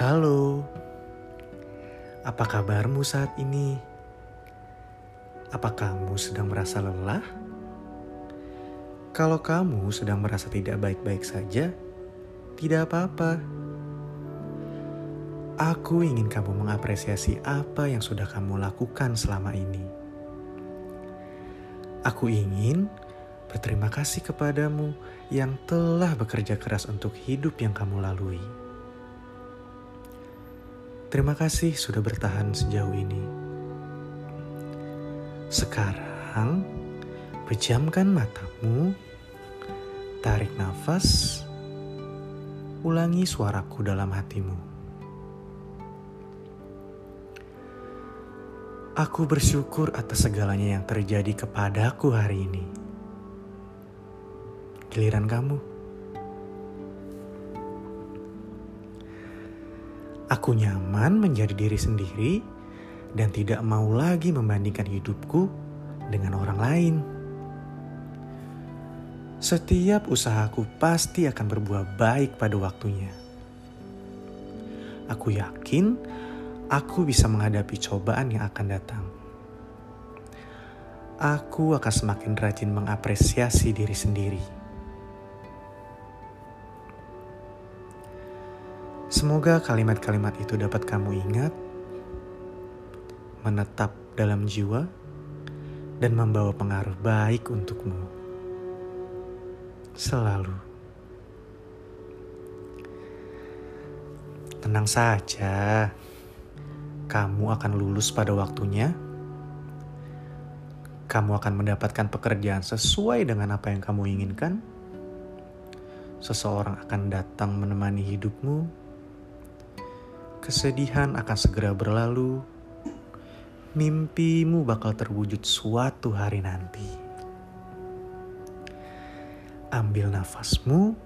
Halo, apa kabarmu saat ini? Apa kamu sedang merasa lelah? Kalau kamu sedang merasa tidak baik-baik saja, tidak apa-apa. Aku ingin kamu mengapresiasi apa yang sudah kamu lakukan selama ini. Aku ingin berterima kasih kepadamu yang telah bekerja keras untuk hidup yang kamu lalui. Terima kasih sudah bertahan sejauh ini. Sekarang, pejamkan matamu, tarik nafas, ulangi suaraku dalam hatimu. Aku bersyukur atas segalanya yang terjadi kepadaku hari ini. Giliran kamu. Aku nyaman menjadi diri sendiri dan tidak mau lagi membandingkan hidupku dengan orang lain. Setiap usahaku pasti akan berbuah baik pada waktunya. Aku yakin aku bisa menghadapi cobaan yang akan datang. Aku akan semakin rajin mengapresiasi diri sendiri. Semoga kalimat-kalimat itu dapat kamu ingat, menetap dalam jiwa, dan membawa pengaruh baik untukmu. Selalu. Tenang saja, kamu akan lulus pada waktunya. Kamu akan mendapatkan pekerjaan sesuai dengan apa yang kamu inginkan. Seseorang akan datang menemani hidupmu Kesedihan akan segera berlalu. Mimpimu bakal terwujud suatu hari nanti. Ambil nafasmu,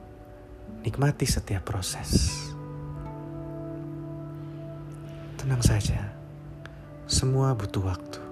nikmati setiap proses. Tenang saja, semua butuh waktu.